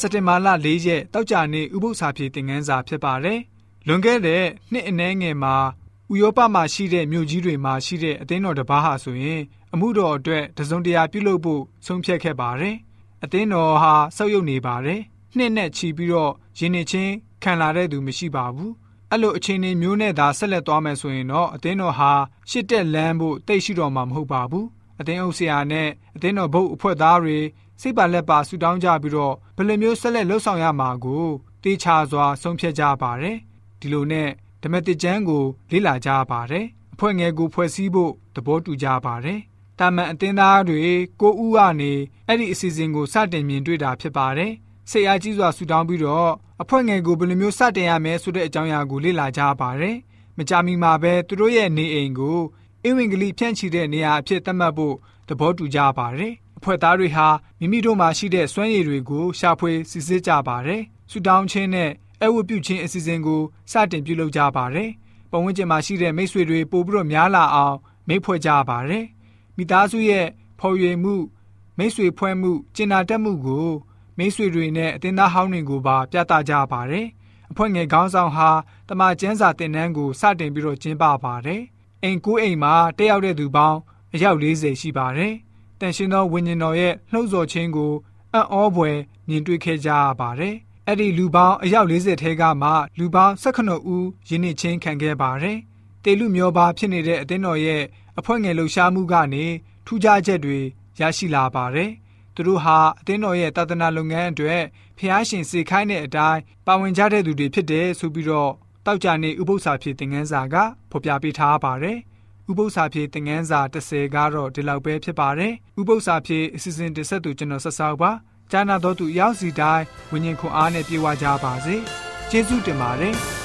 စက်တင်ဘာလ၄ရက်တောက်ကြနေ့ဥပုသ္စာပြေသင်ခန်းစာဖြစ်ပါတယ်။လွန်ခဲ့တဲ့နှစ်အနည်းငယ်မှာဥရောပမှာရှိတဲ့မြို့ကြီးတွေမှာရှိတဲ့အသင်းတော်တစ်ပါးဟာဆိုရင် အမှုတော်အတွက်တစုံတရာပြုလုပ်ဖို့ဆုံးဖြတ်ခဲ့ပါတယ်။အသင်းတော်ဟာစောက်ယုတ်နေပါတယ်။နှစ်နဲ့ချီပြီးတော့ယင်းနေချင်းခံလာတဲ့သူမရှိပါဘူး။အဲ့လိုအခြေအနေမျိုးနဲ့သာဆက်လက်သွားမယ်ဆိုရင်တော့အသင်းတော်ဟာရှစ်တက်လန်းဖို့တိတ်ရှိတော်မှာမဟုတ်ပါဘူး။အသင်းအုပ်ဆရာနဲ့အသင်းတော်ဘုတ်အဖွဲ့သားတွေ စိတ်ပါလက်ပါဆူတောင်းကြပြီးတော့ဘယ်လိုမျိုးဆက်လက်လှုပ်ဆောင်ရမှာကိုတေချာစွာဆုံးဖြတ်ကြပါတယ်။ဒီလိုနဲ့ဓမ္မတိကျမ်းကိုလေ့လာကြပါတယ်။အဖွဲ့ငယ်ကိုဖွဲ့စည်းဖို့သဘောတူကြပါတယ်။တာမန်အသင်းသားတွေကိုဦးကနေအဲ့ဒီအစီအစဉ်ကိုစတင်မြင်တွေ့တာဖြစ်ပါတယ်။စိတ်အားကြီးစွာဆူတောင်းပြီးတော့အဖွဲ့ငယ်ကိုဘယ်လိုမျိုးစတင်ရမလဲဆိုတဲ့အကြောင်းအရာကိုလေ့လာကြပါတယ်။မကြမီမှာပဲသူတို့ရဲ့နေအိမ်ကိုအင်ဝင်ကလေးဖြန့်ချီတဲ့နေရာအဖြစ်သတ်မှတ်ဖို့သဘောတူကြပါတယ်။အ ဖွဲ့သားတွေဟာမိမိတို့မှာရှိတဲ့စွမ်းရည်တွေကိုရှာဖွေစစ်ဆေးကြပါတယ်။ဆူတောင်းခြင်းနဲ့အဝတ်ပြုခြင်းအစီအစဉ်ကိုစတင်ပြုလုပ်ကြပါတယ်။ပတ်ဝန်းကျင်မှာရှိတဲ့မိတ်ဆွေတွေပို့ပြီးတော့များလာအောင်မိတ်ဖွဲ့ကြပါတယ်။မိသားစုရဲ့ဖော်ရွေမှုမိတ်ဆွေဖွဲ့မှုကျင်နာတက်မှုကိုမိတ်ဆွေတွေနဲ့အတင်းသားဟောင်းတွေကိုပါပြသကြပါတယ်။အဖွဲ့ငယ်ခေါင်းဆောင်ဟာတမကျန်းစာတင်နန်းကိုစတင်ပြီးတော့ကျင်းပပါတယ်။အိမ်ကိုအိမ်မှာတက်ရောက်တဲ့သူပေါင်းအယောက်40ရှိပါတယ်။ တန်ရှင်သောဝိညာဉ်တော်ရဲ့လှုပ်ဆော်ခြင်းကိုအံ့ဩဖွယ်မြင်တွေ့ခဲ့ကြရပါတယ်။အဲ့ဒီလူပေါင်းအယောက်40ထဲကမှလူပေါင်း18ဦးယင်းနှချင်းခံခဲ့ပါတယ်။တေလူမျိုးပါဖြစ်နေတဲ့အသင်းတော်ရဲ့အဖွဲ့ငယ်လှူရှားမှုကနေထူးခြားချက်တွေရရှိလာပါတယ်။သူတို့ဟာအသင်းတော်ရဲ့တာသနာလုပ်ငန်းအတွက်ဖျားရှင်စေခိုင်းတဲ့အတိုင်းပါဝင်ကြတဲ့သူတွေဖြစ်တယ်ဆိုပြီးတော့တောက်ကြနေဥပု္ပ္ပစာဖြစ်သင်ခန်းစာကဖော်ပြပေးထားပါတယ်။ ဥပု္ပ္ပစာဖြစ်သင်ခန်းစာ30ကတော့ဒီလောက်ပဲဖြစ်ပါတယ်။ဥပု္ပ္ပစာဖြစ်အစီအစဉ်တင်ဆက်သူကျွန်တော်ဆက်ဆောက်ပါ။ကျမ်းနာတော်သူရောက်စီတိုင်းဝิญဉ်ခွန်အားနဲ့ပြေဝကြပါစေ။ကျေးဇူးတင်ပါတယ်။